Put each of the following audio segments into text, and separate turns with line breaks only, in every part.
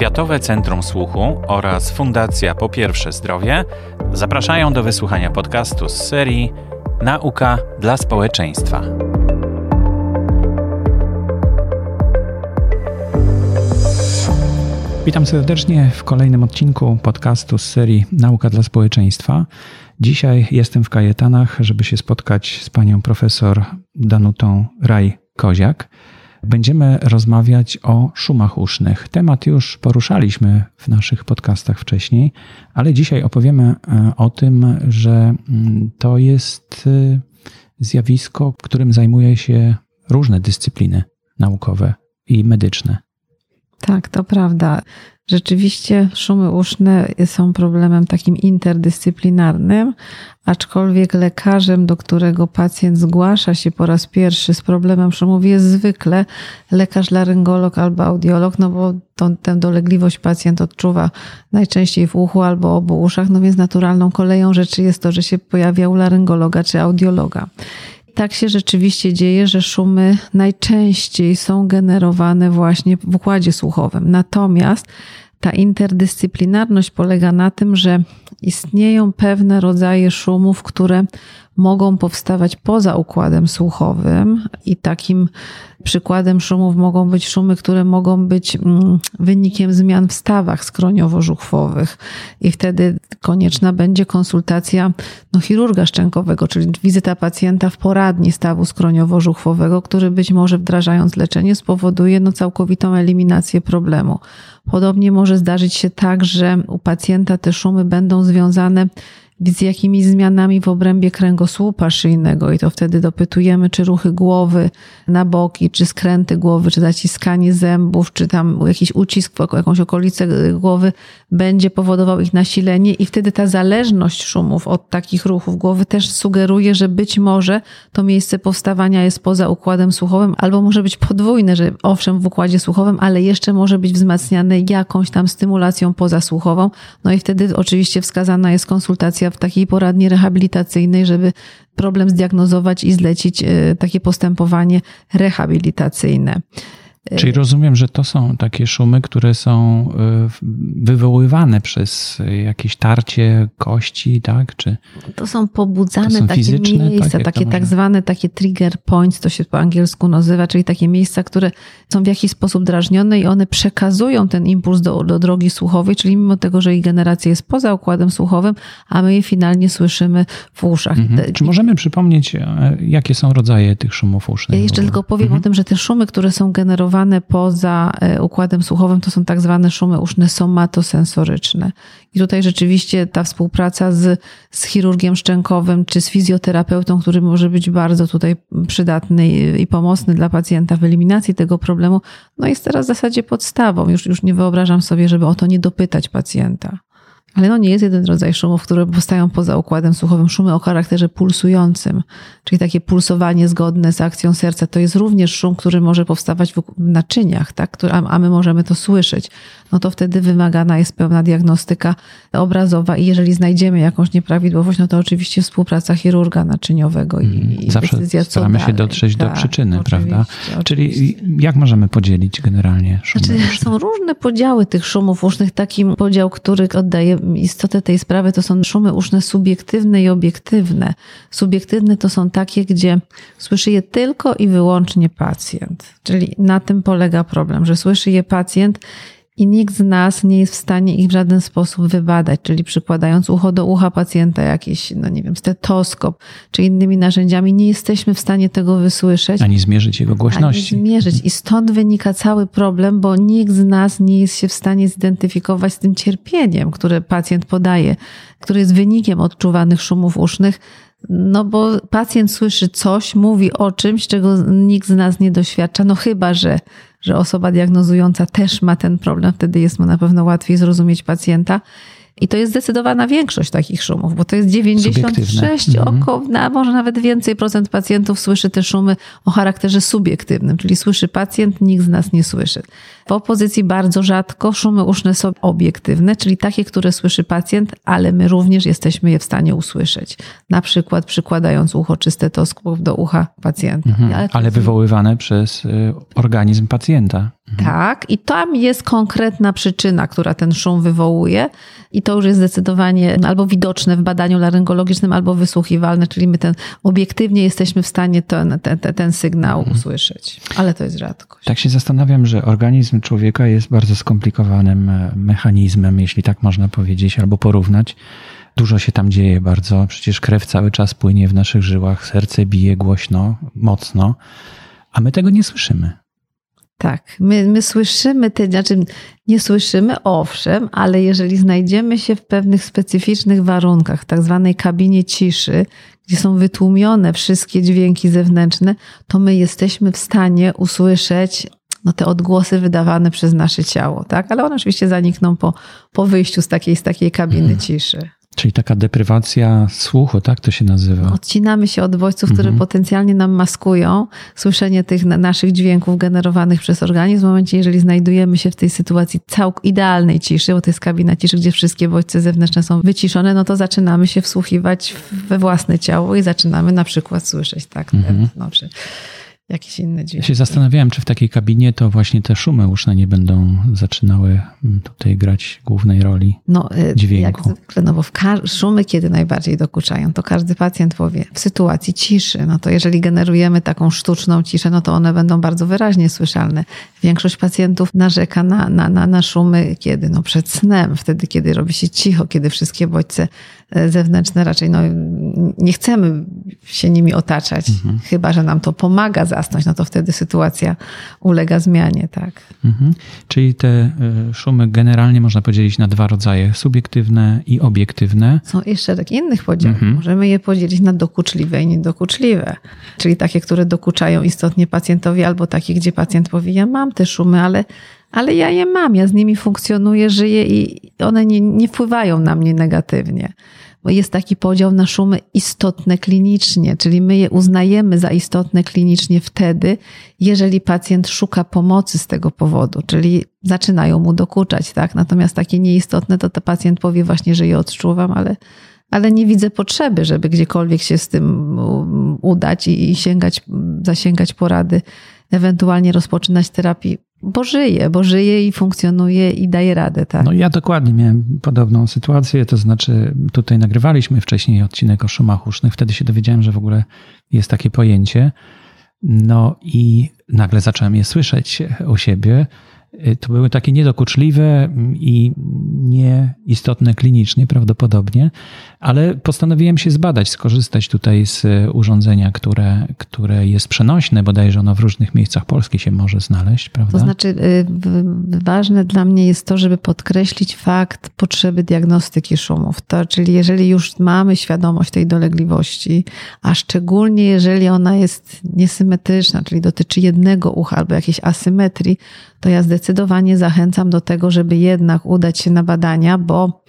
Światowe Centrum Słuchu oraz Fundacja Po Pierwsze Zdrowie zapraszają do wysłuchania podcastu z serii Nauka dla społeczeństwa.
Witam serdecznie w kolejnym odcinku podcastu z serii Nauka dla społeczeństwa. Dzisiaj jestem w Kajetanach, żeby się spotkać z panią profesor Danutą Raj-Koziak. Będziemy rozmawiać o szumach usznych. Temat już poruszaliśmy w naszych podcastach wcześniej, ale dzisiaj opowiemy e, o tym, że mm, to jest e, zjawisko, którym zajmuje się różne dyscypliny naukowe i medyczne.
Tak, to prawda. Rzeczywiście szumy uszne są problemem takim interdyscyplinarnym, aczkolwiek lekarzem, do którego pacjent zgłasza się po raz pierwszy z problemem szumów, jest zwykle lekarz laryngolog albo audiolog, no bo tą, tę dolegliwość pacjent odczuwa najczęściej w uchu albo obu uszach, no więc naturalną koleją rzeczy jest to, że się pojawia u laryngologa czy audiologa tak się rzeczywiście dzieje, że szumy najczęściej są generowane właśnie w układzie słuchowym. Natomiast ta interdyscyplinarność polega na tym, że istnieją pewne rodzaje szumów, które mogą powstawać poza układem słuchowym i takim przykładem szumów mogą być szumy, które mogą być mm, wynikiem zmian w stawach skroniowo-żuchwowych i wtedy konieczna będzie konsultacja no, chirurga szczękowego, czyli wizyta pacjenta w poradni stawu skroniowo-żuchwowego, który być może wdrażając leczenie spowoduje no, całkowitą eliminację problemu. Podobnie może zdarzyć się tak, że u pacjenta te szumy będą związane z jakimiś zmianami w obrębie kręgosłupa szyjnego i to wtedy dopytujemy, czy ruchy głowy na boki, czy skręty głowy, czy zaciskanie zębów, czy tam jakiś ucisk w jakąś okolicę głowy będzie powodował ich nasilenie i wtedy ta zależność szumów od takich ruchów głowy też sugeruje, że być może to miejsce powstawania jest poza układem słuchowym albo może być podwójne, że owszem w układzie słuchowym, ale jeszcze może być wzmacniane jakąś tam stymulacją pozasłuchową. No i wtedy oczywiście wskazana jest konsultacja w takiej poradni rehabilitacyjnej, żeby problem zdiagnozować i zlecić e, takie postępowanie rehabilitacyjne.
Czyli rozumiem, że to są takie szumy, które są y, wywoływane przez jakieś tarcie kości, tak? Czy
to są pobudzane to są takie fizyczne, miejsca, tak, takie tak zwane takie trigger points, to się po angielsku nazywa, czyli takie miejsca, które są w jakiś sposób drażnione i one przekazują ten impuls do, do drogi słuchowej, czyli mimo tego, że ich generacja jest poza układem słuchowym, a my je finalnie słyszymy w uszach.
Mhm. Czy możemy przypomnieć, e, jakie są rodzaje tych szumów usznych?
Ja jeszcze tylko powiem mhm. o tym, że te szumy, które są generowane poza e, układem słuchowym to są tak zwane szumy uszne somatosensoryczne. I tutaj rzeczywiście ta współpraca z, z chirurgiem szczękowym czy z fizjoterapeutą, który może być bardzo tutaj przydatny i, i pomocny dla pacjenta w eliminacji tego problemu, no jest teraz w zasadzie podstawą. Już, już nie wyobrażam sobie, żeby o to nie dopytać pacjenta. Ale no nie jest jeden rodzaj szumów, które powstają poza układem słuchowym. Szumy o charakterze pulsującym, czyli takie pulsowanie zgodne z akcją serca. To jest również szum, który może powstawać w naczyniach, tak? a my możemy to słyszeć. No to wtedy wymagana jest pełna diagnostyka obrazowa i jeżeli znajdziemy jakąś nieprawidłowość, no to oczywiście współpraca chirurga naczyniowego i, i
Zawsze decyzja, co staramy się dotrzeć tak, do przyczyny, prawda? Oczywiście. Czyli jak możemy podzielić generalnie szumy znaczy,
Są różne podziały tych szumów usznych. Taki podział, który oddaje istotę tej sprawy to są szumy uszne subiektywne i obiektywne. Subiektywne to są takie, gdzie słyszy je tylko i wyłącznie pacjent. Czyli na tym polega problem, że słyszy je pacjent i nikt z nas nie jest w stanie ich w żaden sposób wybadać, czyli przykładając ucho do ucha pacjenta, jakiś, no nie wiem, stetoskop, czy innymi narzędziami, nie jesteśmy w stanie tego wysłyszeć.
Ani zmierzyć jego głośności.
Ani zmierzyć. I stąd wynika cały problem, bo nikt z nas nie jest się w stanie zidentyfikować z tym cierpieniem, które pacjent podaje, które jest wynikiem odczuwanych szumów usznych, no bo pacjent słyszy coś, mówi o czymś, czego nikt z nas nie doświadcza, no chyba, że że osoba diagnozująca też ma ten problem, wtedy jest mu na pewno łatwiej zrozumieć pacjenta. I to jest zdecydowana większość takich szumów, bo to jest 96, mhm. około, a może nawet więcej procent pacjentów słyszy te szumy o charakterze subiektywnym, czyli słyszy pacjent, nikt z nas nie słyszy. W opozycji bardzo rzadko szumy uszne są obiektywne, czyli takie, które słyszy pacjent, ale my również jesteśmy je w stanie usłyszeć. Na przykład przykładając ucho czy stetoskop do ucha pacjenta.
Mhm. Ale, ale wywoływane przez y, organizm pacjenta.
Tak, i tam jest konkretna przyczyna, która ten szum wywołuje, i to już jest zdecydowanie albo widoczne w badaniu laryngologicznym, albo wysłuchiwalne, czyli my ten obiektywnie jesteśmy w stanie ten, ten, ten sygnał mhm. usłyszeć. Ale to jest rzadkość.
Tak się zastanawiam, że organizm człowieka jest bardzo skomplikowanym e, mechanizmem, jeśli tak można powiedzieć, albo porównać. Dużo się tam dzieje bardzo. Przecież krew cały czas płynie w naszych żyłach, serce bije głośno, mocno, a my tego nie słyszymy.
Tak, my, my słyszymy te, znaczy nie słyszymy, owszem, ale jeżeli znajdziemy się w pewnych specyficznych warunkach, w tak zwanej kabinie ciszy, gdzie są wytłumione wszystkie dźwięki zewnętrzne, to my jesteśmy w stanie usłyszeć no, te odgłosy wydawane przez nasze ciało, tak? Ale one oczywiście zanikną po, po wyjściu z takiej, z takiej kabiny hmm. ciszy.
Czyli taka deprywacja słuchu, tak to się nazywa?
Odcinamy się od bodźców, które mhm. potencjalnie nam maskują słyszenie tych naszych dźwięków generowanych przez organizm. W momencie, jeżeli znajdujemy się w tej sytuacji całk idealnej ciszy, bo to jest kabina ciszy, gdzie wszystkie bodźce zewnętrzne są wyciszone, no to zaczynamy się wsłuchiwać we własne ciało i zaczynamy na przykład słyszeć tak, mhm. no, czy jakieś inne dźwięki.
Ja się zastanawiałem, czy w takiej kabinie to właśnie te szumy uszne nie będą zaczynały mm, tutaj grać głównej roli no, y, dźwięku. Jak zwykle,
no bo w szumy kiedy najbardziej dokuczają, to każdy pacjent powie w sytuacji ciszy, no to jeżeli generujemy taką sztuczną ciszę, no to one będą bardzo wyraźnie słyszalne. Większość pacjentów narzeka na, na, na, na szumy kiedy? No przed snem, wtedy kiedy robi się cicho, kiedy wszystkie bodźce zewnętrzne raczej no, nie chcemy się nimi otaczać, mhm. chyba że nam to pomaga zasnąć, no to wtedy sytuacja ulega zmianie, tak.
Mhm. Czyli te e, szumy generalnie można podzielić na dwa rodzaje, subiektywne i obiektywne.
Są jeszcze tak innych podziałów. Mhm. Możemy je podzielić na dokuczliwe i niedokuczliwe, czyli takie, które dokuczają istotnie pacjentowi, albo takie, gdzie pacjent powie, ja mam te szumy, ale ale ja je mam, ja z nimi funkcjonuję, żyję i one nie, nie wpływają na mnie negatywnie bo jest taki podział na szumy istotne klinicznie, czyli my je uznajemy za istotne klinicznie wtedy, jeżeli pacjent szuka pomocy z tego powodu, czyli zaczynają mu dokuczać, tak? Natomiast takie nieistotne, to ten pacjent powie właśnie, że je odczuwam, ale, ale nie widzę potrzeby, żeby gdziekolwiek się z tym udać i, i sięgać, zasięgać porady, ewentualnie rozpoczynać terapii bo żyje, bo żyje i funkcjonuje i daje radę, tak?
No ja dokładnie miałem podobną sytuację, to znaczy tutaj nagrywaliśmy wcześniej odcinek o szumach usznych, wtedy się dowiedziałem, że w ogóle jest takie pojęcie. No i nagle zacząłem je słyszeć u siebie Y, to były takie niedokuczliwe i nieistotne klinicznie prawdopodobnie, ale postanowiłem się zbadać, skorzystać tutaj z urządzenia, które, które jest przenośne, bodajże ono w różnych miejscach Polski się może znaleźć, prawda?
To znaczy, y, ważne dla mnie jest to, żeby podkreślić fakt potrzeby diagnostyki szumów. To, czyli jeżeli już mamy świadomość tej dolegliwości, a szczególnie jeżeli ona jest niesymetryczna, czyli dotyczy jednego ucha albo jakiejś asymetrii, to ja zdecydowanie zachęcam do tego, żeby jednak udać się na badania, bo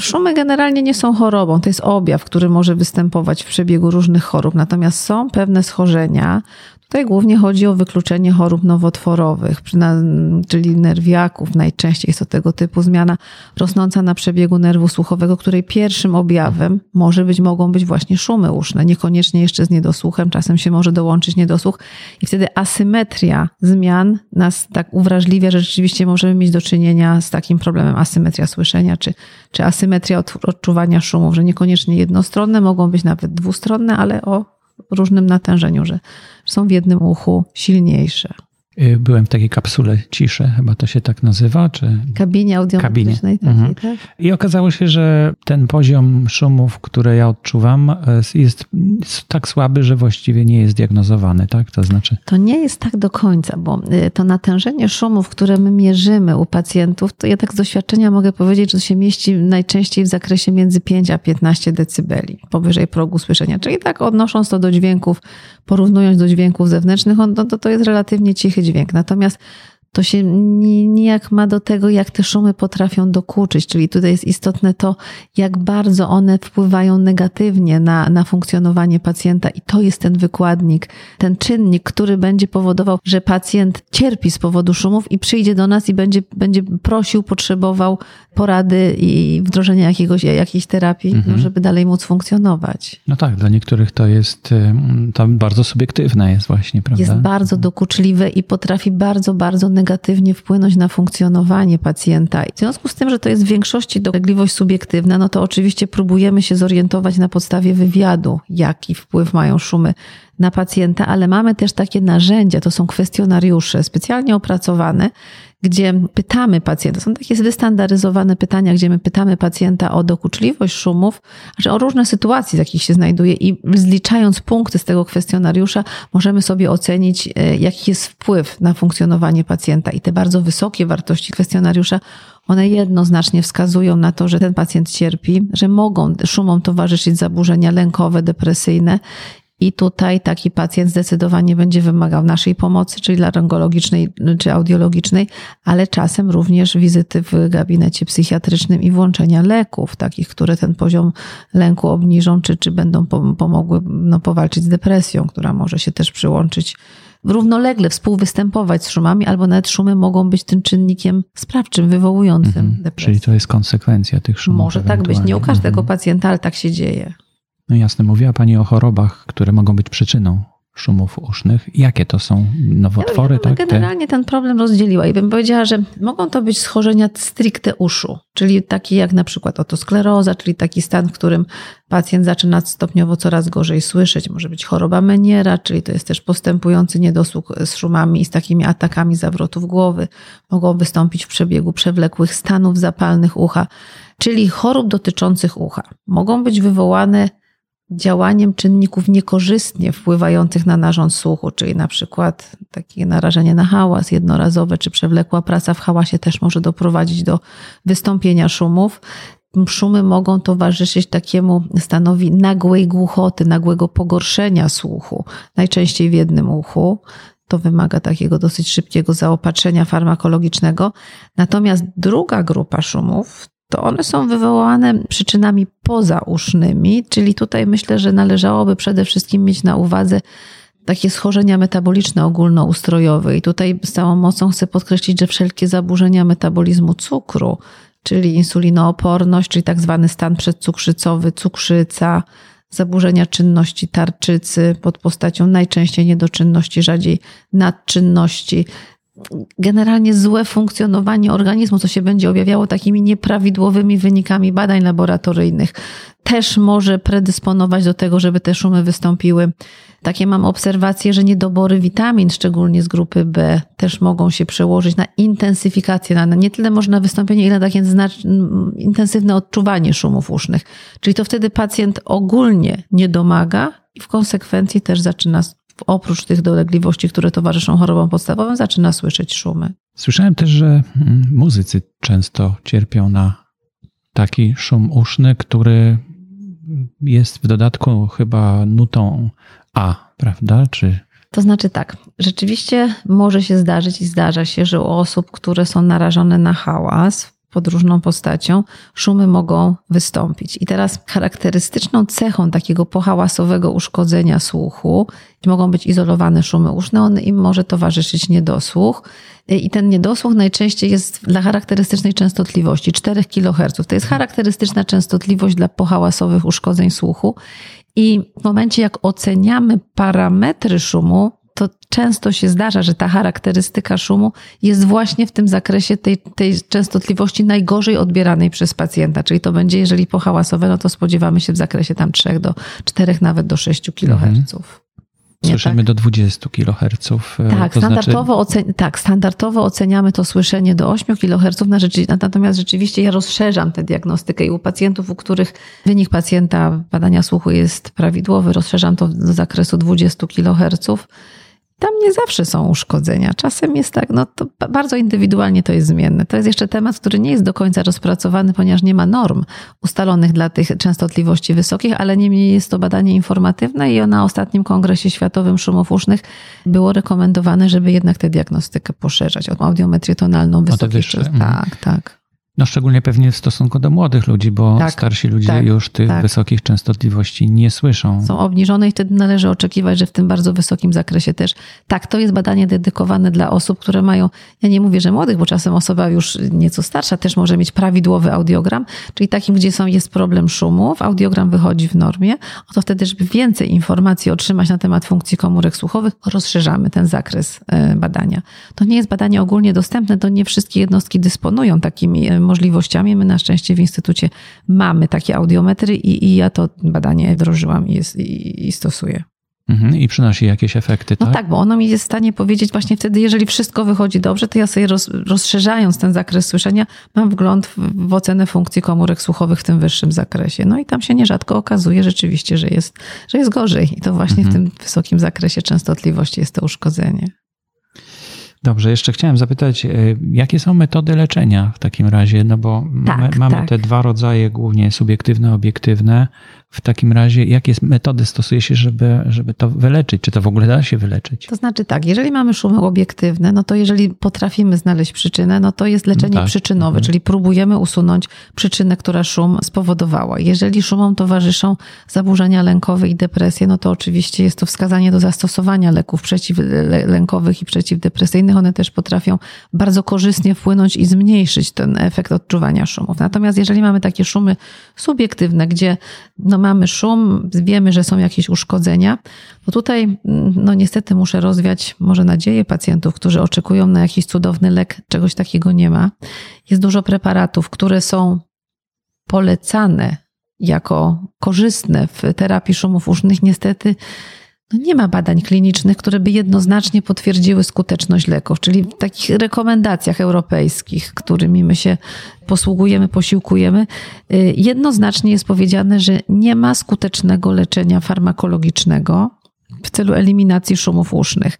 Szumy generalnie nie są chorobą, to jest objaw, który może występować w przebiegu różnych chorób. Natomiast są pewne schorzenia, Tutaj głównie chodzi o wykluczenie chorób nowotworowych, czyli nerwiaków. Najczęściej jest to tego typu zmiana rosnąca na przebiegu nerwu słuchowego, której pierwszym objawem może być, mogą być właśnie szumy uszne, niekoniecznie jeszcze z niedosłuchem, czasem się może dołączyć niedosłuch i wtedy asymetria zmian nas tak uwrażliwia, że rzeczywiście możemy mieć do czynienia z takim problemem asymetria słyszenia, czy, czy asymetria odczuwania szumów, że niekoniecznie jednostronne, mogą być nawet dwustronne, ale o różnym natężeniu, że są w jednym uchu silniejsze.
Y, byłem w takiej kapsule ciszy, chyba to się tak nazywa, czy...
Kabinie audiometrycznej Kabinie. Mhm. tak?
I okazało się, że ten poziom szumów, które ja odczuwam, y, jest tak słaby, że właściwie nie jest diagnozowany, tak? To znaczy...
To nie jest tak do końca, bo y, to natężenie szumów, które my mierzymy u pacjentów, to ja tak z doświadczenia mogę powiedzieć, że się mieści najczęściej w zakresie między 5 a 15 decybeli, powyżej progu słyszenia. Czyli tak odnosząc to do dźwięków, porównując do dźwięków zewnętrznych, on, to, to jest relatywnie cichy dźwięk. Natomiast to się nijak ma do tego, jak te szumy potrafią dokuczyć. Czyli tutaj jest istotne to, jak bardzo one wpływają negatywnie na, na funkcjonowanie pacjenta, i to jest ten wykładnik, ten czynnik, który będzie powodował, że pacjent cierpi z powodu szumów i przyjdzie do nas i będzie, będzie prosił, potrzebował porady i wdrożenia jakiegoś, jakiejś terapii, no, mhm. żeby dalej móc funkcjonować.
No tak, dla niektórych to jest to bardzo subiektywne jest właśnie, prawda?
Jest bardzo dokuczliwe i potrafi bardzo, bardzo negatywnie negatywnie wpłynąć na funkcjonowanie pacjenta. W związku z tym, że to jest w większości dolegliwość subiektywna, no to oczywiście próbujemy się zorientować na podstawie wywiadu, jaki wpływ mają szumy na pacjenta, ale mamy też takie narzędzia, to są kwestionariusze specjalnie opracowane, gdzie pytamy pacjenta, są takie wystandaryzowane pytania, gdzie my pytamy pacjenta o dokuczliwość szumów, że o różne sytuacje, w jakich się znajduje i zliczając punkty z tego kwestionariusza, możemy sobie ocenić, e, jaki jest wpływ na funkcjonowanie pacjenta. I te bardzo wysokie wartości kwestionariusza one jednoznacznie wskazują na to, że ten pacjent cierpi, że mogą szumom towarzyszyć zaburzenia lękowe, depresyjne i tutaj taki pacjent zdecydowanie będzie wymagał naszej pomocy, czyli laryngologicznej czy audiologicznej, ale czasem również wizyty w gabinecie psychiatrycznym i włączenia leków, takich, które ten poziom lęku obniżą, czy, czy będą pomogły no, powalczyć z depresją, która może się też przyłączyć równolegle współwystępować z szumami, albo nawet szumy mogą być tym czynnikiem sprawczym, wywołującym mhm. depresję.
Czyli to jest konsekwencja tych szumów.
Może tak być. Nie u każdego mhm. pacjenta, ale tak się dzieje.
No jasne, mówiła Pani o chorobach, które mogą być przyczyną szumów usznych. Jakie to są nowotwory? Ja
tak? Generalnie ten problem rozdzieliła i bym powiedziała, że mogą to być schorzenia stricte uszu, czyli takie jak na przykład otoskleroza, czyli taki stan, w którym pacjent zaczyna stopniowo coraz gorzej słyszeć. Może być choroba Meniera, czyli to jest też postępujący niedosług z szumami i z takimi atakami zawrotów głowy. Mogą wystąpić w przebiegu przewlekłych stanów zapalnych ucha, czyli chorób dotyczących ucha. Mogą być wywołane działaniem czynników niekorzystnie wpływających na narząd słuchu, czyli na przykład takie narażenie na hałas jednorazowe czy przewlekła praca w hałasie też może doprowadzić do wystąpienia szumów. Szumy mogą towarzyszyć takiemu stanowi nagłej głuchoty, nagłego pogorszenia słuchu, najczęściej w jednym uchu. To wymaga takiego dosyć szybkiego zaopatrzenia farmakologicznego. Natomiast druga grupa szumów to one są wywołane przyczynami pozausznymi, czyli tutaj myślę, że należałoby przede wszystkim mieć na uwadze takie schorzenia metaboliczne ogólnoustrojowe. I tutaj z całą mocą chcę podkreślić, że wszelkie zaburzenia metabolizmu cukru, czyli insulinooporność, czyli tak zwany stan przedcukrzycowy, cukrzyca, zaburzenia czynności tarczycy pod postacią najczęściej niedoczynności, rzadziej nadczynności, generalnie złe funkcjonowanie organizmu, co się będzie objawiało takimi nieprawidłowymi wynikami badań laboratoryjnych, też może predysponować do tego, żeby te szumy wystąpiły. Takie mam obserwacje, że niedobory witamin, szczególnie z grupy B, też mogą się przełożyć na intensyfikację, na nie tyle może na wystąpienie, ile na takie intensywne odczuwanie szumów usznych. Czyli to wtedy pacjent ogólnie nie domaga i w konsekwencji też zaczyna oprócz tych dolegliwości, które towarzyszą chorobom podstawowym, zaczyna słyszeć szumy.
Słyszałem też, że mm, muzycy często cierpią na taki szum uszny, który jest w dodatku chyba nutą A, prawda? Czy
to znaczy tak, rzeczywiście może się zdarzyć i zdarza się, że u osób, które są narażone na hałas, pod różną postacią, szumy mogą wystąpić. I teraz charakterystyczną cechą takiego pohałasowego uszkodzenia słuchu mogą być izolowane szumy uszne, on im może towarzyszyć niedosłuch. I ten niedosłuch najczęściej jest dla charakterystycznej częstotliwości 4 kHz. To jest charakterystyczna częstotliwość dla pohałasowych uszkodzeń słuchu. I w momencie, jak oceniamy parametry szumu, to często się zdarza, że ta charakterystyka szumu jest właśnie w tym zakresie tej, tej częstotliwości najgorzej odbieranej przez pacjenta. Czyli to będzie, jeżeli pohałasowe, no to spodziewamy się w zakresie tam 3 do 4, nawet do 6 kHz. Mhm.
Słyszymy tak? do 20 kHz.
E, tak, to standardowo, znaczy... ocen... tak, standardowo oceniamy to słyszenie do 8 kHz, natomiast rzeczywiście ja rozszerzam tę diagnostykę i u pacjentów, u których wynik pacjenta badania słuchu jest prawidłowy, rozszerzam to do zakresu 20 kHz tam nie zawsze są uszkodzenia. Czasem jest tak, no to bardzo indywidualnie to jest zmienne. To jest jeszcze temat, który nie jest do końca rozpracowany, ponieważ nie ma norm ustalonych dla tych częstotliwości wysokich, ale niemniej jest to badanie informatywne i na ostatnim Kongresie Światowym Szumów Usznych było rekomendowane, żeby jednak tę diagnostykę poszerzać o audiometrię tonalną wysokich.
Mhm.
Tak, tak.
No szczególnie pewnie w stosunku do młodych ludzi, bo tak, starsi ludzie tak, już tych tak. wysokich częstotliwości nie słyszą.
Są obniżone i wtedy należy oczekiwać, że w tym bardzo wysokim zakresie też. Tak, to jest badanie dedykowane dla osób, które mają, ja nie mówię, że młodych, bo czasem osoba już nieco starsza też może mieć prawidłowy audiogram, czyli takim, gdzie są, jest problem szumów, audiogram wychodzi w normie, to wtedy, żeby więcej informacji otrzymać na temat funkcji komórek słuchowych, rozszerzamy ten zakres e, badania. To nie jest badanie ogólnie dostępne, to nie wszystkie jednostki dysponują takimi e, możliwościami. My na szczęście w Instytucie mamy takie audiometry i, i ja to badanie wdrożyłam i, jest, i, i stosuję.
Mhm, I przynosi jakieś efekty,
tak?
No
tak, bo ono mi jest w stanie powiedzieć właśnie wtedy, jeżeli wszystko wychodzi dobrze, to ja sobie roz, rozszerzając ten zakres słyszenia, mam wgląd w, w, ocenę funkcji komórek słuchowych w tym wyższym zakresie. No i tam się nierzadko okazuje rzeczywiście, że jest, że jest gorzej. I to właśnie mhm. w tym wysokim zakresie częstotliwości jest to uszkodzenie.
Dobrze, jeszcze chciałem zapytać, e, jakie są metody leczenia w takim razie? No bo tak, mamy, mamy tak. te dwa rodzaje, głównie subiektywne, obiektywne. W takim razie, jakie metody stosuje się, żeby, żeby to wyleczyć? Czy to w ogóle da się wyleczyć?
To znaczy tak, jeżeli mamy szumy obiektywne, no to jeżeli potrafimy znaleźć przyczynę, no to jest leczenie no tak. przyczynowe, mhm. czyli próbujemy usunąć przyczynę, która szum spowodowała. Jeżeli szumom towarzyszą zaburzenia lękowe i depresje, no to oczywiście jest to wskazanie do zastosowania leków przeciwlękowych i przeciwdepresyjnych. One też potrafią bardzo korzystnie wpłynąć i zmniejszyć ten efekt odczuwania szumów. Natomiast jeżeli mamy takie szumy subiektywne, gdzie no mamy szum, wiemy, że są jakieś uszkodzenia, bo tutaj mm, no niestety muszę rozwiać może nadzieję pacjentów, którzy oczekują na jakiś cudowny lek, czegoś takiego nie ma. Jest dużo preparatów, które są polecane jako korzystne w terapii szumów usznych. Niestety no nie ma badań klinicznych, które by jednoznacznie potwierdziły skuteczność leków, czyli w takich rekomendacjach europejskich, którymi my się posługujemy, posiłkujemy, y, jednoznacznie jest powiedziane, że nie ma skutecznego leczenia farmakologicznego w celu eliminacji szumów usznych.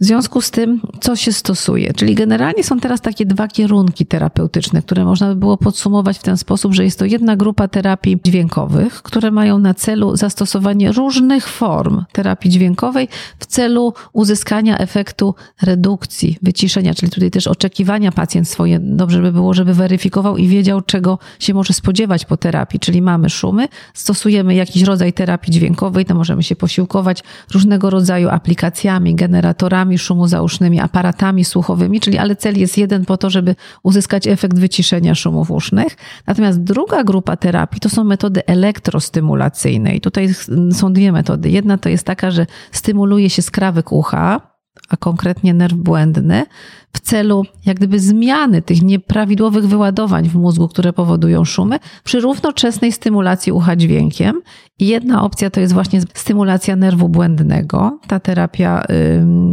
W związku z tym, co się stosuje? Czyli generalnie są teraz takie dwa kierunki terapeutyczne, które można by było podsumować w ten sposób, że jest to jedna grupa terapii dźwiękowych, które mają na celu zastosowanie różnych form terapii dźwiękowej w celu uzyskania efektu redukcji, wyciszenia, czyli tutaj też oczekiwania pacjent swoje, dobrze by było, żeby weryfikował i wiedział, czego się może spodziewać po terapii, czyli mamy szumy, stosujemy jakiś rodzaj terapii dźwiękowej, to możemy się posiłkować różnego rodzaju aplikacjami, generatorami, szumu zausznymi, aparatami słuchowymi, czyli ale cel jest jeden po to, żeby uzyskać efekt wyciszenia szumów usznych. Natomiast druga grupa terapii to są metody elektrostymulacyjne i tutaj są dwie metody. Jedna to jest taka, że stymuluje się skrawek ucha, a konkretnie nerw błędny, w celu jak gdyby zmiany tych nieprawidłowych wyładowań w mózgu, które powodują szumy, przy równoczesnej stymulacji ucha dźwiękiem. I jedna opcja to jest właśnie stymulacja nerwu błędnego. Ta terapia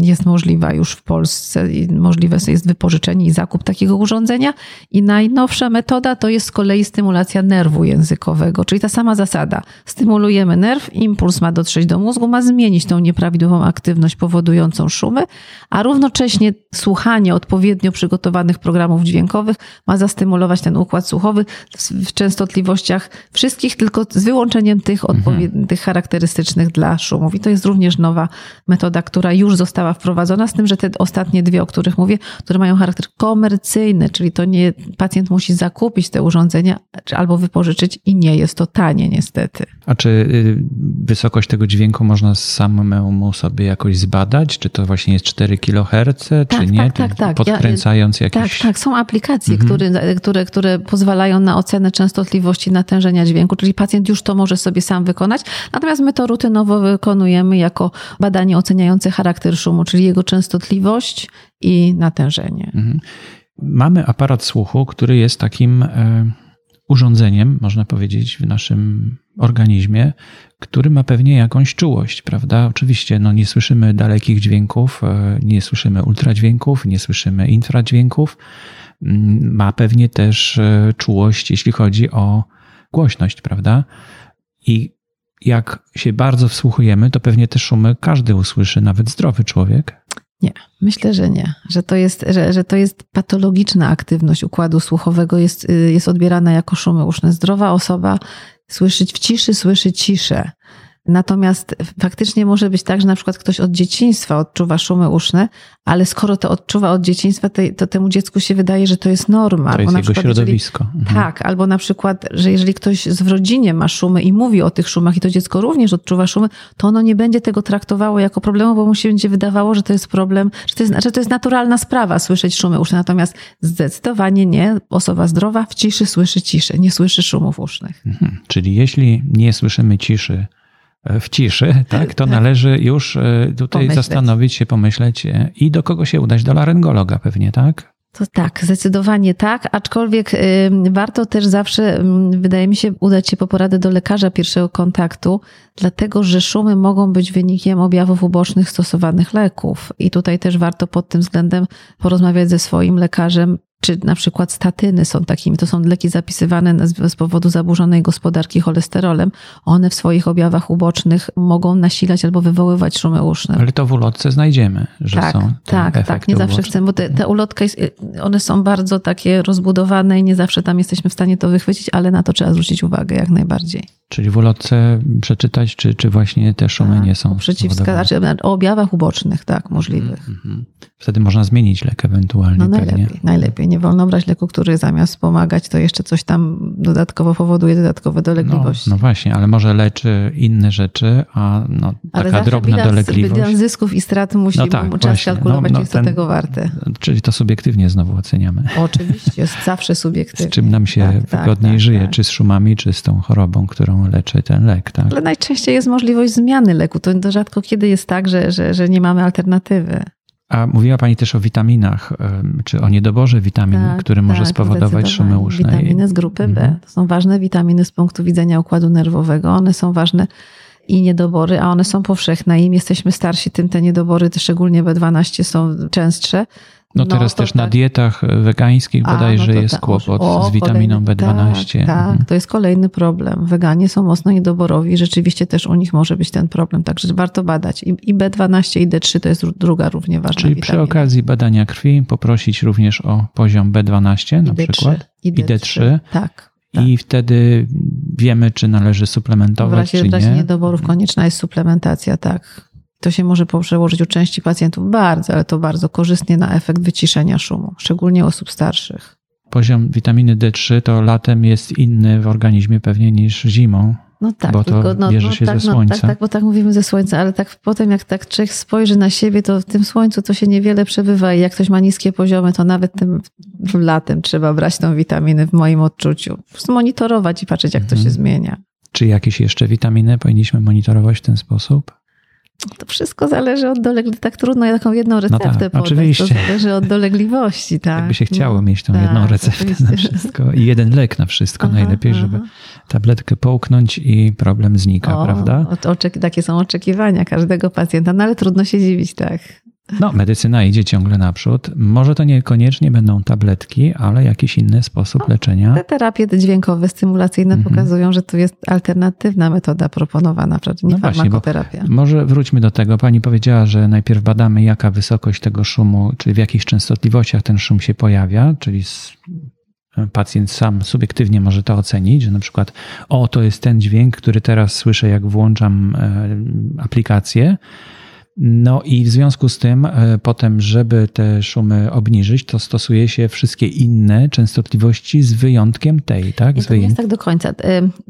jest możliwa już w Polsce i możliwe jest wypożyczenie i zakup takiego urządzenia. I najnowsza metoda to jest z kolei stymulacja nerwu językowego, czyli ta sama zasada. Stymulujemy nerw, impuls ma dotrzeć do mózgu, ma zmienić tą nieprawidłową aktywność powodującą szumy, a równocześnie słuchanie odpowiednio przygotowanych programów dźwiękowych ma zastymulować ten układ słuchowy w częstotliwościach wszystkich, tylko z wyłączeniem tych mhm. odpowiednich, charakterystycznych dla szumów. I to jest również nowa metoda, która już została wprowadzona, z tym, że te ostatnie dwie, o których mówię, które mają charakter komercyjny, czyli to nie pacjent musi zakupić te urządzenia albo wypożyczyć i nie jest to tanie niestety.
A czy y, wysokość tego dźwięku można samemu sobie jakoś zbadać? Czy to właśnie jest 4 kHz, tak, czy nie?
Tak, tak, tak.
Podkręcając ja, jakieś...
Tak, tak. Są aplikacje, mhm. które, które, które pozwalają na ocenę częstotliwości natężenia dźwięku, czyli pacjent już to może sobie sam wykonać. Natomiast my to rutynowo wykonujemy jako badanie oceniające charakter szumu, czyli jego częstotliwość i natężenie. Mhm.
Mamy aparat słuchu, który jest takim e, urządzeniem, można powiedzieć, w naszym organizmie, który ma pewnie jakąś czułość, prawda? Oczywiście no, nie słyszymy dalekich dźwięków, e, nie słyszymy ultradźwięków, nie słyszymy infradźwięków. Mm, ma pewnie też e, czułość, jeśli chodzi o głośność, prawda? I jak się bardzo wsłuchujemy, to pewnie te szumy każdy usłyszy, nawet zdrowy człowiek.
Nie, myślę, że nie. Że to jest, że, że to jest patologiczna aktywność układu słuchowego, jest, y, jest odbierana jako szumy uszne. Zdrowa osoba słyszeć w ciszy, słyszy ciszę. Natomiast faktycznie może być tak, że na przykład ktoś od dzieciństwa odczuwa szumy uszne, ale skoro to odczuwa od dzieciństwa, to, to temu dziecku się wydaje, że to jest norma.
To jest jego przykład, środowisko.
Jeżeli, mhm. Tak, albo na przykład, że jeżeli ktoś w rodzinie ma szumy i mówi o tych szumach i to dziecko również odczuwa szumy, to ono nie będzie tego traktowało jako problemu, bo mu się będzie wydawało, że to jest problem, że to jest, że to jest naturalna sprawa słyszeć szumy uszne. Natomiast zdecydowanie nie. Osoba zdrowa w ciszy słyszy ciszę, nie słyszy szumów usznych.
Mhm. Czyli jeśli nie słyszymy ciszy, w ciszy, tak, to tak. należy już e, tutaj pomyśleć. zastanowić się, pomyśleć e, i do kogo się udać? Do laryngologa pewnie, tak?
To tak, zdecydowanie tak, aczkolwiek y, warto też zawsze, y, wydaje mi się, udać się po poradę do lekarza pierwszego kontaktu, dlatego że szumy mogą być wynikiem objawów ubocznych stosowanych leków. I tutaj też warto pod tym względem porozmawiać ze swoim lekarzem, czy na przykład statyny są takimi, to są leki zapisywane z powodu zaburzonej gospodarki cholesterolem. One w swoich objawach ubocznych mogą nasilać albo wywoływać szumy uszne.
Ale to w ulotce znajdziemy, że
tak,
są
Tak, tak, nie zawsze chcemy, bo te, te ulotki, one są bardzo takie rozbudowane i nie zawsze tam jesteśmy w stanie to wychwycić, ale na to trzeba zwrócić uwagę jak najbardziej.
Czyli w ulotce przeczytać, czy, czy właśnie te szumy tak, nie są
przeciwwskazań, znaczy o objawach ubocznych, tak, możliwych. Mm -hmm.
Wtedy można zmienić lek ewentualnie. No
najlepiej, pewnie. najlepiej. Nie wolno brać leku, który zamiast pomagać, to jeszcze coś tam dodatkowo powoduje dodatkowe dolegliwości.
No, no właśnie, ale może leczy inne rzeczy, a no, taka ale drobna bilans, dolegliwość.
Bilans zysków i strat musi no tak, czas właśnie. kalkulować, no, no, jest ten, to tego warte.
Czyli to subiektywnie znowu oceniamy.
Oczywiście, jest zawsze subiektywnie.
Z czym nam się tak, tak wygodniej tak, żyje, tak. czy z szumami, czy z tą chorobą, którą leczy ten lek. Tak?
Ale najczęściej jest możliwość zmiany leku. To, to rzadko kiedy jest tak, że, że, że nie mamy alternatywy.
A mówiła Pani też o witaminach, czy o niedoborze witamin, tak, który tak, może spowodować szumy uszne.
Witaminy z grupy B. Mhm. To są ważne witaminy z punktu widzenia układu nerwowego. One są ważne i niedobory, a one są powszechne. Im jesteśmy starsi, tym te niedobory, szczególnie B12, są częstsze.
No, no teraz też tak. na dietach wegańskich bodajże no jest tak. kłopot o, z witaminą kolejny, B12.
Tak, tak mhm. to jest kolejny problem. Weganie są mocno niedoborowi, rzeczywiście też u nich może być ten problem, także warto badać. I, i B12 i D3 to jest druga równie ważna
Czyli
witamina.
przy okazji badania krwi poprosić również o poziom B12 na D3, przykład
i D3. I D3. Tak. Tak.
I wtedy wiemy, czy należy suplementować, w razie, czy nie. W razie
niedoborów konieczna jest suplementacja, tak. To się może przełożyć u części pacjentów bardzo, ale to bardzo korzystnie na efekt wyciszenia szumu, szczególnie osób starszych.
Poziom witaminy D3 to latem jest inny w organizmie pewnie niż zimą. No tak, bo to tylko, no, bierze no, się
tak,
ze słońca.
No, tak, tak, bo tak mówimy ze słońca, ale tak potem jak tak człowiek spojrzy na siebie, to w tym słońcu to się niewiele przebywa i jak ktoś ma niskie poziomy, to nawet tym latem trzeba brać tą witaminę w moim odczuciu. Monitorować i patrzeć, jak to się mhm. zmienia.
Czy jakieś jeszcze witaminy powinniśmy monitorować w ten sposób?
To wszystko zależy od dolegliwości. Tak trudno taką jedną receptę no tak, podać. Oczywiście. To zależy od dolegliwości, tak.
Jakby się chciało no, mieć tą tak, jedną receptę oczywiście. na wszystko i jeden lek na wszystko aha, najlepiej, aha. żeby tabletkę połknąć i problem znika, o, prawda?
Oczek- takie są oczekiwania każdego pacjenta, no ale trudno się dziwić, tak.
No, medycyna idzie ciągle naprzód. Może to niekoniecznie będą tabletki, ale jakiś inny sposób no, leczenia.
Te terapie te dźwiękowe, stymulacyjne mhm. pokazują, że to jest alternatywna metoda proponowana, nie no farmakoterapia.
Właśnie, może wróćmy do tego. Pani powiedziała, że najpierw badamy, jaka wysokość tego szumu, czyli w jakich częstotliwościach ten szum się pojawia, czyli pacjent sam subiektywnie może to ocenić, że na przykład o, to jest ten dźwięk, który teraz słyszę, jak włączam e, aplikację no i w związku z tym e, potem, żeby te szumy obniżyć, to stosuje się wszystkie inne częstotliwości z wyjątkiem tej, tak?
Nie, to nie jest tak do końca. E,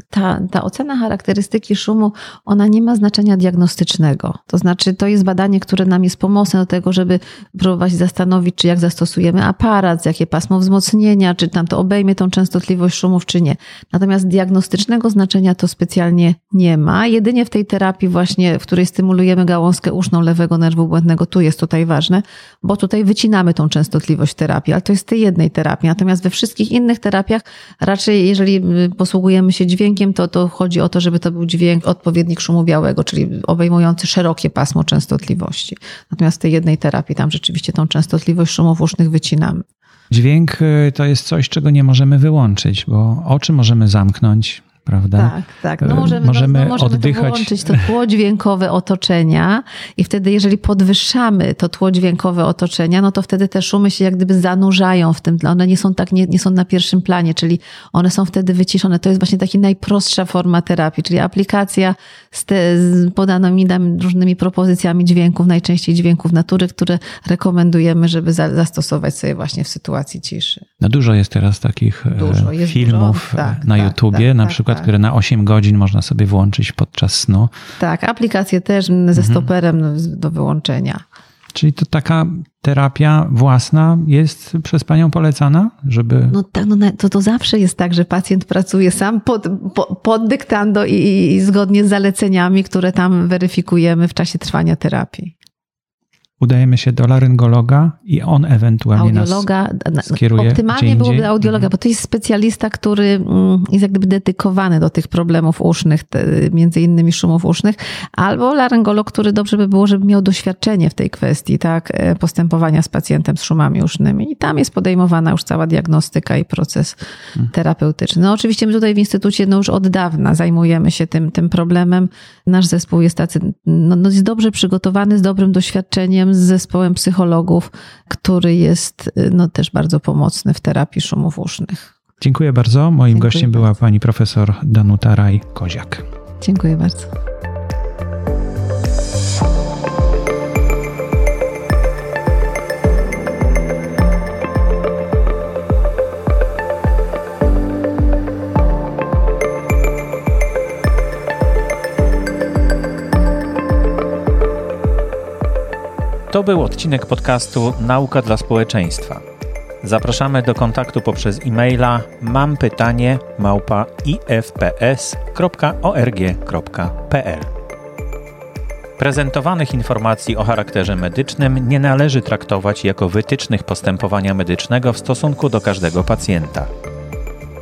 ta, ta ocena charakterystyki szumu, ona nie ma znaczenia diagnostycznego. To znaczy, to jest badanie, które nam jest pomocne do tego, żeby próbować zastanowić, czy jak zastosujemy aparat, jakie pasmo wzmocnienia, czy nam to obejmie tą częstotliwość szumów, czy nie. Natomiast diagnostycznego znaczenia to specjalnie nie ma. Jedynie w tej terapii właśnie, w której stymulujemy gałązkę uszną, lewego nerwu błędnego, tu jest tutaj ważne, bo tutaj wycinamy tą częstotliwość terapii, ale to jest tej jednej terapii. Natomiast we wszystkich innych terapiach raczej, jeżeli y, posługujemy się dźwiękiem, to, to chodzi o to, żeby to był dźwięk odpowiednik szumu białego, czyli obejmujący szerokie pasmo częstotliwości. Natomiast w tej jednej terapii tam rzeczywiście tą częstotliwość szumów usznych wycinamy.
Dźwięk y, to jest coś, czego nie możemy wyłączyć, bo oczy możemy zamknąć,
prawda?
Tak, tak. No możemy,
możemy,
no, możemy
oddychać.
włączyć to tło dźwiękowe otoczenia i wtedy, jeżeli podwyższamy to tło dźwiękowe otoczenia, no to wtedy te szumy się jak gdyby zanurzają w tym, one nie są tak, nie, nie są na pierwszym planie, czyli one są wtedy wyciszone. To jest właśnie taki najprostsza forma terapii, czyli aplikacja podanymi nam różnymi propozycjami dźwięków, najczęściej dźwięków natury, które rekomendujemy, żeby za, zastosować sobie właśnie w sytuacji ciszy.
No dużo jest teraz takich e,
Dużo, jest
filmów
dużo. Tak,
na
tak,
YouTubie,
tak,
na
tak,
przykład,
tak.
które na 8 godzin można sobie włączyć podczas snu.
Tak, aplikacje też ze
Mhm.
stoperem do wyłączenia.
Czyli to taka terapia własna jest przez Panią polecana, żeby...
No tak, no to, to zawsze jest tak, że pacjent pracuje sam pod, po, pod dyktando i, i zgodnie z zaleceniami, które tam weryfikujemy w czasie trwania terapii.
Udajemy się do laryngologa i on ewentualnie
Audiologa,
nas
na-
skieruje
optymalnie byłoby audiologa, bo to jest specjalista, który mm, jest jak gdyby dedykowany do tych problemów usznych, między innymi szumów usznych, albo laryngolog, który dobrze by było, żeby miał doświadczenie w tej kwestii, tak, e, postępowania z pacjentem z szumami usznymi i tam jest podejmowana już cała diagnostyka i proces
Mhm.
terapeutyczny. No oczywiście my tutaj w Instytucie no już od dawna zajmujemy się tym, tym problemem. Nasz zespół jest tacy, no, no jest dobrze przygotowany, z dobrym doświadczeniem, z zespołem psychologów, który jest y, no, też bardzo pomocny w terapii szumów usznych.
Dziękuję bardzo. Moim
Dziękuję
gościem była
bardzo.
pani profesor Danuta Raj-Koziak.
Dziękuję bardzo.
To był odcinek podcastu Nauka dla społeczeństwa. Zapraszamy do kontaktu poprzez e-maila mam pytanie małpa ifps.org.pl Prezentowanych informacji o charakterze medycznym nie należy traktować jako wytycznych postępowania medycznego w stosunku do każdego pacjenta.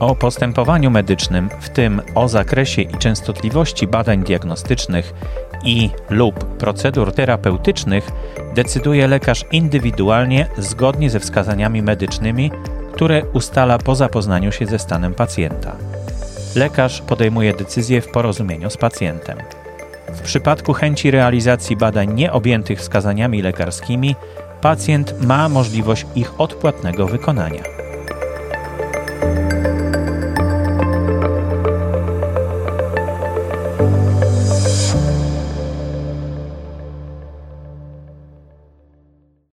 O postępowaniu medycznym, w tym o zakresie i częstotliwości badań diagnostycznych i lub procedur terapeutycznych, decyduje lekarz indywidualnie zgodnie ze wskazaniami medycznymi, które ustala po zapoznaniu się ze stanem pacjenta. Lekarz podejmuje decyzję w porozumieniu z pacjentem. W przypadku chęci realizacji badań nieobjętych wskazaniami lekarskimi, pacjent ma możliwość ich odpłatnego wykonania.